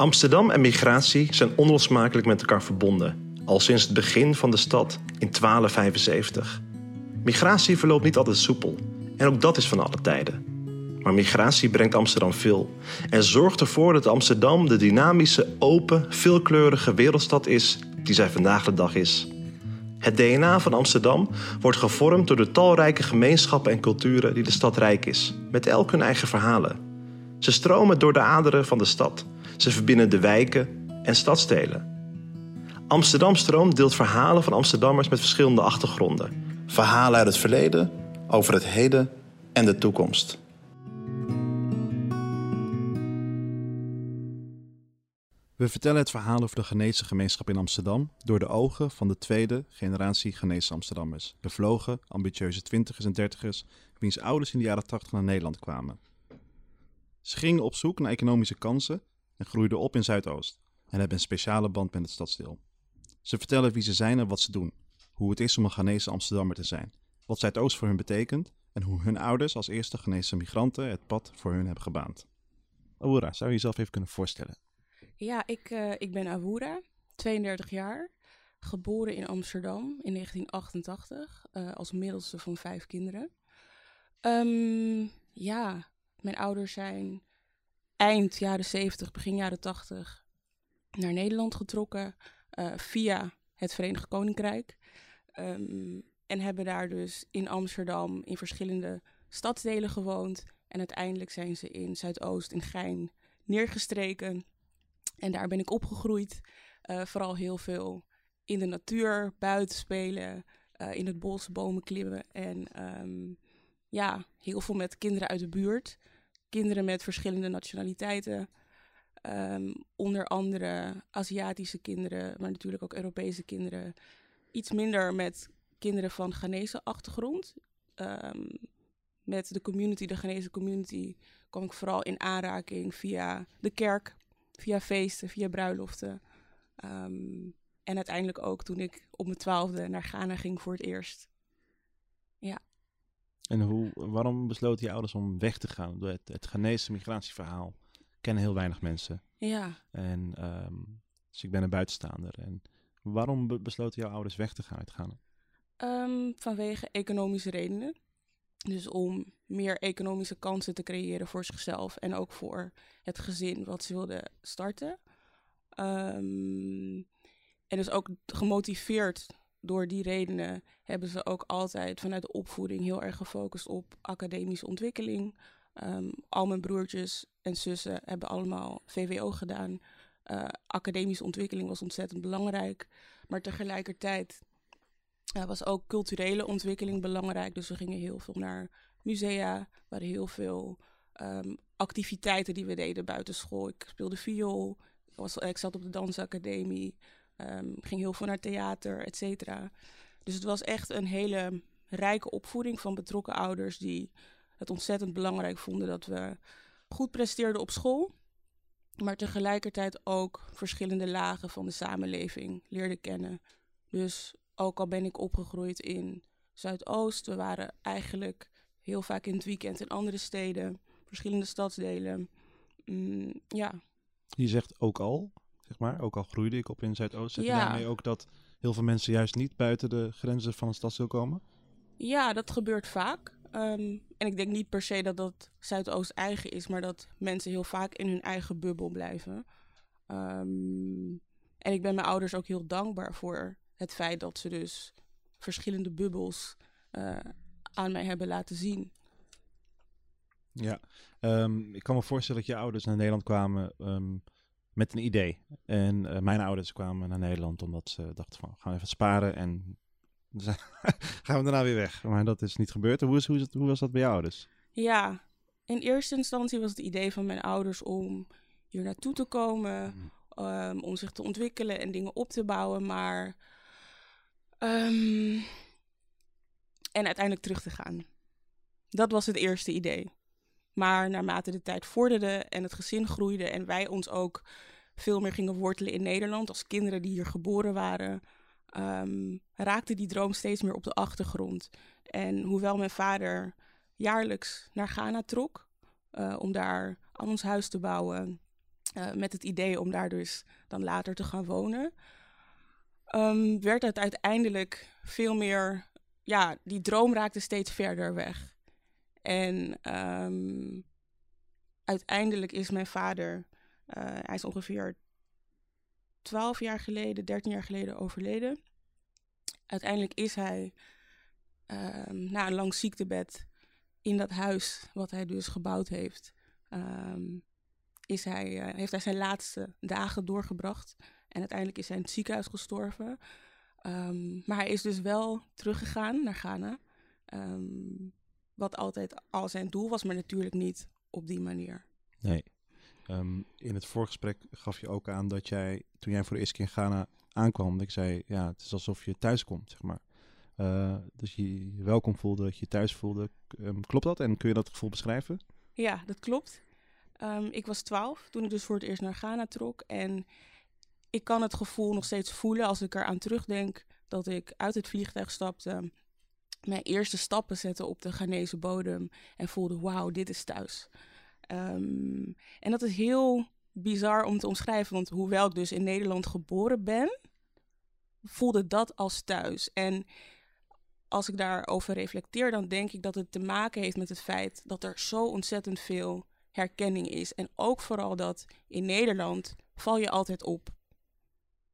Amsterdam en migratie zijn onlosmakelijk met elkaar verbonden, al sinds het begin van de stad in 1275. Migratie verloopt niet altijd soepel, en ook dat is van alle tijden. Maar migratie brengt Amsterdam veel en zorgt ervoor dat Amsterdam de dynamische, open, veelkleurige wereldstad is die zij vandaag de dag is. Het DNA van Amsterdam wordt gevormd door de talrijke gemeenschappen en culturen die de stad rijk is, met elk hun eigen verhalen. Ze stromen door de aderen van de stad. Ze verbinden de wijken en stadstelen. Amsterdam Stroom deelt verhalen van Amsterdammers met verschillende achtergronden. Verhalen uit het verleden, over het heden en de toekomst. We vertellen het verhaal over de Ghanese gemeenschap in Amsterdam door de ogen van de tweede generatie Ghanese Amsterdammers. Bevlogen, ambitieuze twintigers en dertigers, wiens ouders in de jaren tachtig naar Nederland kwamen. Ze gingen op zoek naar economische kansen en groeiden op in Zuidoost en hebben een speciale band met het stadsdeel. Ze vertellen wie ze zijn en wat ze doen, hoe het is om een Ghanese Amsterdammer te zijn, wat Zuidoost voor hun betekent en hoe hun ouders als eerste Ghanese migranten het pad voor hun hebben gebaand. Aura, zou je jezelf even kunnen voorstellen? Ja, ik, uh, ik ben Awura, 32 jaar, geboren in Amsterdam in 1988 uh, als middelste van vijf kinderen. Um, ja, mijn ouders zijn eind jaren 70, begin jaren 80 naar Nederland getrokken uh, via het Verenigd Koninkrijk. Um, en hebben daar dus in Amsterdam in verschillende stadsdelen gewoond. En uiteindelijk zijn ze in Zuidoost, in Gein, neergestreken. En daar ben ik opgegroeid. Uh, vooral heel veel in de natuur, buiten spelen, uh, in het bos, bomen klimmen. En um, ja, heel veel met kinderen uit de buurt. Kinderen met verschillende nationaliteiten. Um, onder andere Aziatische kinderen, maar natuurlijk ook Europese kinderen. Iets minder met kinderen van Ghanese achtergrond. Um, met de community, de Ghanese community, kwam ik vooral in aanraking via de kerk, via feesten, via bruiloften. Um, en uiteindelijk ook toen ik op mijn twaalfde naar Ghana ging voor het eerst. En hoe, waarom besloten je ouders om weg te gaan? Het, het Ghanese migratieverhaal kennen heel weinig mensen. Ja. En um, dus ik ben een buitenstaander. En waarom be besloten jouw ouders weg te gaan uit Ghana? Um, vanwege economische redenen. Dus om meer economische kansen te creëren voor zichzelf en ook voor het gezin wat ze wilden starten. Um, en dus ook gemotiveerd door die redenen hebben ze ook altijd vanuit de opvoeding heel erg gefocust op academische ontwikkeling. Um, al mijn broertjes en zussen hebben allemaal VWO gedaan. Uh, academische ontwikkeling was ontzettend belangrijk. Maar tegelijkertijd uh, was ook culturele ontwikkeling belangrijk. Dus we gingen heel veel naar musea. Waren heel veel um, activiteiten die we deden buiten school. Ik speelde viool. Was, ik zat op de dansacademie. Um, ging heel veel naar theater, et cetera. Dus het was echt een hele rijke opvoeding van betrokken ouders die het ontzettend belangrijk vonden dat we goed presteerden op school. Maar tegelijkertijd ook verschillende lagen van de samenleving leerden kennen. Dus ook al ben ik opgegroeid in Zuidoost, we waren eigenlijk heel vaak in het weekend in andere steden, verschillende stadsdelen. Mm, ja. Je zegt ook al, zeg maar, ook al groeide ik op in Zuidoost. Zeg ja. je daarmee ook dat heel veel mensen juist niet buiten de grenzen van een stadsdeel komen? Ja, dat gebeurt vaak. Um, en ik denk niet per se dat dat Zuidoost eigen is, maar dat mensen heel vaak in hun eigen bubbel blijven. Um, en ik ben mijn ouders ook heel dankbaar voor het feit dat ze dus verschillende bubbels uh, aan mij hebben laten zien. Ja, um, ik kan me voorstellen dat je ouders naar Nederland kwamen um, met een idee. En uh, mijn ouders kwamen naar Nederland omdat ze dachten van, gaan we even sparen en gaan we daarna weer weg. Maar dat is niet gebeurd. Hoe, is, hoe, is het, hoe was dat bij jou ouders? Ja, in eerste instantie was het idee van mijn ouders om hier naartoe te komen, mm. um, om zich te ontwikkelen en dingen op te bouwen. Maar Um, en uiteindelijk terug te gaan. Dat was het eerste idee. Maar naarmate de tijd vorderde en het gezin groeide en wij ons ook veel meer gingen wortelen in Nederland als kinderen die hier geboren waren, um, raakte die droom steeds meer op de achtergrond. En hoewel mijn vader jaarlijks naar Ghana trok uh, om daar aan ons huis te bouwen Uh, met het idee om daar dus dan later te gaan wonen. Um, werd het uiteindelijk veel meer, ja, die droom raakte steeds verder weg. En um, uiteindelijk is mijn vader, uh, hij is ongeveer 12 jaar geleden, 13 jaar geleden overleden. Uiteindelijk is hij um, na een lang ziektebed in dat huis wat hij dus gebouwd heeft, um, is hij, uh, heeft hij zijn laatste dagen doorgebracht. En uiteindelijk is hij in het ziekenhuis gestorven. Maar hij is dus wel teruggegaan naar Ghana. Wat altijd al zijn doel was, maar natuurlijk niet op die manier. Nee. in het voorgesprek gaf je ook aan dat jij, toen jij voor de eerste keer in Ghana aankwam, dat ik zei, ja, het is alsof je thuis komt, zeg maar. Uh, dus je je welkom voelde, dat je je thuis voelde. Um, klopt dat? En kun je dat gevoel beschrijven? Ja, dat klopt. Um, ik was twaalf toen ik dus voor het eerst naar Ghana trok. En ik kan het gevoel nog steeds voelen als ik eraan terugdenk dat ik uit het vliegtuig stapte. Mijn eerste stappen zette op de Ghanese bodem en voelde, wauw, dit is thuis. Um, en dat is heel bizar om te omschrijven, want hoewel ik dus in Nederland geboren ben, voelde dat als thuis. En als ik daarover reflecteer, dan denk ik dat het te maken heeft met het feit dat er zo ontzettend veel herkenning is. En ook vooral dat in Nederland val je altijd op.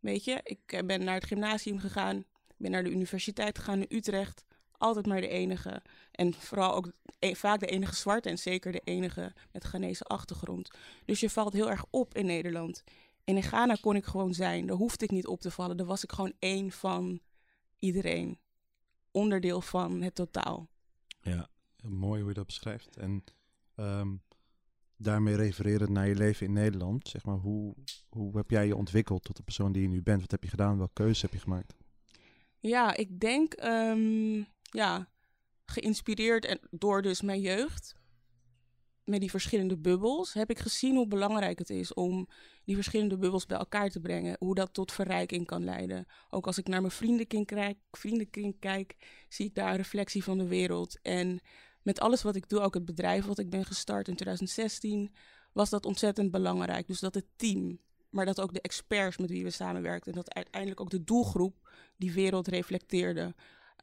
Weet je, ik ben naar het gymnasium gegaan, ben naar de universiteit gegaan in Utrecht. Altijd maar de enige. En vooral ook e-, vaak de enige zwarte en zeker de enige met Ghanese achtergrond. Dus je valt heel erg op in Nederland. En in Ghana kon ik gewoon zijn. Daar hoefde ik niet op te vallen. Daar was ik gewoon één van iedereen onderdeel van het totaal. Ja, mooi hoe je dat beschrijft. En um, daarmee refereren naar je leven in Nederland. Zeg maar, hoe, hoe heb jij je ontwikkeld tot de persoon die je nu bent? Wat heb je gedaan? Welke keuze heb je gemaakt? Ja, ik denk um, ja, geïnspireerd en door dus mijn jeugd met die verschillende bubbels heb ik gezien hoe belangrijk het is om die verschillende bubbels bij elkaar te brengen. Hoe dat tot verrijking kan leiden. Ook als ik naar mijn vriendenkring kijk, vriendenkring kijk, zie ik daar een reflectie van de wereld. En met alles wat ik doe, ook het bedrijf wat ik ben gestart in 2016, was dat ontzettend belangrijk. Dus dat het team, maar dat ook de experts met wie we samenwerkten, en dat uiteindelijk ook de doelgroep die wereld reflecteerde.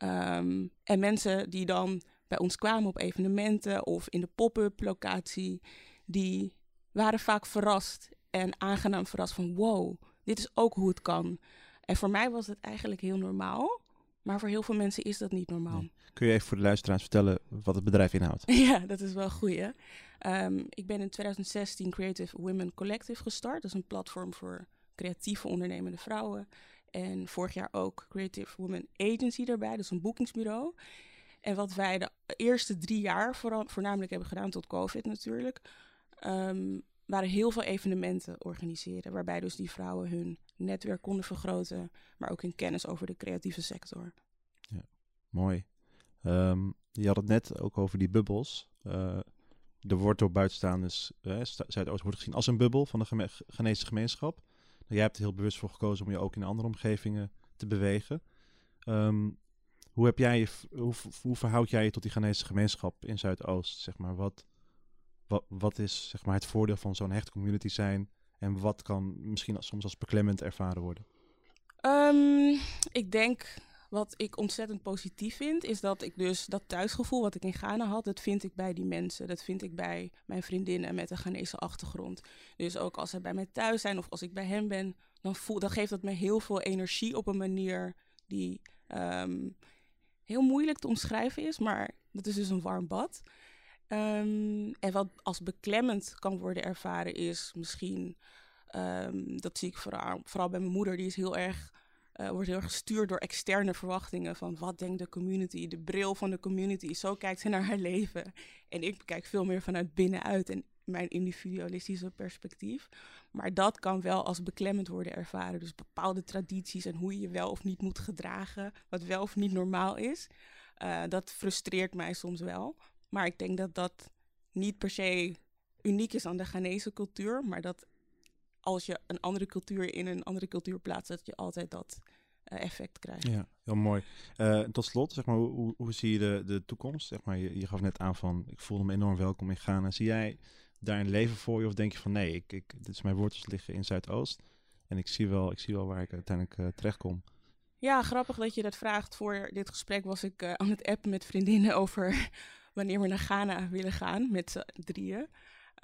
Um, en mensen die dan bij ons kwamen op evenementen of in de pop-up locatie, die waren vaak verrast en aangenaam verrast van wow, dit is ook hoe het kan. En voor mij was het eigenlijk heel normaal, maar voor heel veel mensen is dat niet normaal. Kun je even voor de luisteraars vertellen wat het bedrijf inhoudt? ja, dat is wel goed. Um, ehm, ik ben in 2016 Creative Women Collective gestart. Dat is een platform voor creatieve ondernemende vrouwen. En vorig jaar ook Creative Women Agency daarbij, is een boekingsbureau. En wat wij de eerste drie jaar voornamelijk hebben gedaan, tot COVID natuurlijk, um, waren heel veel evenementen organiseren. Waarbij dus die vrouwen hun netwerk konden vergroten, maar ook hun kennis over de creatieve sector. Ja, mooi. Um, je had het net ook over die bubbels. Uh, er wordt door buitenstaanders, uh, Zuidoost wordt gezien als een bubbel van de Ghanese gemeenschap. Jij hebt er heel bewust voor gekozen om je ook in andere omgevingen te bewegen. Um, hoe, heb jij je, hoe, hoe verhoud jij je tot die Ghanese gemeenschap in Zuidoost? Zeg maar? wat, wat, wat is zeg maar, het voordeel van zo'n hechte community zijn? En wat kan misschien soms als beklemmend ervaren worden? Um, ik denk wat ik ontzettend positief vind, is dat ik dus dat thuisgevoel wat ik in Ghana had, dat vind ik bij die mensen. Dat vind ik bij mijn vriendinnen met een Ghanese achtergrond. Dus ook als ze bij mij thuis zijn of als ik bij hen ben, dan, voel, dan geeft dat me heel veel energie op een manier die um, heel moeilijk te omschrijven is, maar dat is dus een warm bad. Um, en wat als beklemmend kan worden ervaren is misschien, um, dat zie ik vooral, vooral bij mijn moeder, die is heel erg, uh, wordt heel erg gestuurd door externe verwachtingen van wat denkt de community, de bril van de community. Zo kijkt ze naar haar leven. En ik kijk veel meer vanuit binnenuit en mijn individualistische perspectief. Maar dat kan wel als beklemmend worden ervaren. Dus bepaalde tradities en hoe je je wel of niet moet gedragen, wat wel of niet normaal is. Uh, dat frustreert mij soms wel. Maar ik denk dat dat niet per se uniek is aan de Ghanese cultuur, maar dat als je een andere cultuur in een andere cultuur plaatst, dat je altijd dat uh, effect krijgt. Ja, heel mooi. Uh, tot slot, zeg maar, hoe, hoe zie je de, de toekomst? Zeg maar, je, je gaf net aan van, ik voelde me enorm welkom in Ghana. Zie jij daar een leven voor je? Of denk je van nee, ik, ik, dit is mijn wortels liggen in Zuidoost. En ik zie wel, ik zie wel waar ik uiteindelijk uh, terecht kom. Ja, grappig dat je dat vraagt. Voor dit gesprek was ik uh, aan het appen met vriendinnen over wanneer we naar Ghana willen gaan met z'n drieën.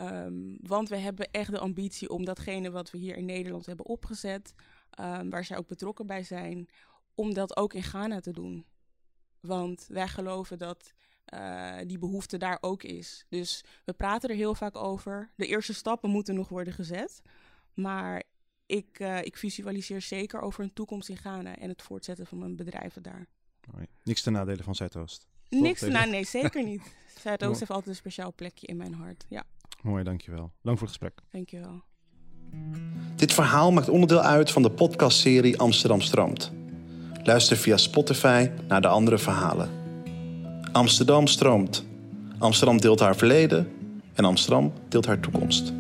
Um, want we hebben echt de ambitie om datgene wat we hier in Nederland hebben opgezet, um, waar zij ook betrokken bij zijn, om dat ook in Ghana te doen. Want wij geloven dat uh, die behoefte daar ook is. Dus we praten er heel vaak over. De eerste stappen moeten nog worden gezet. Maar ik, uh, ik visualiseer zeker over een toekomst in Ghana en het voortzetten van mijn bedrijven daar. Niks ten nadele van Zuidoost. Niks nee, zeker niet. Zuidoost heeft altijd een speciaal plekje in mijn hart. Ja. Mooi, dankjewel. Dank voor het gesprek. Dankjewel. Dit verhaal maakt onderdeel uit van de podcastserie Amsterdam Stroomt. Luister via Spotify naar de andere verhalen. Amsterdam stroomt. Amsterdam deelt haar verleden en Amsterdam deelt haar toekomst.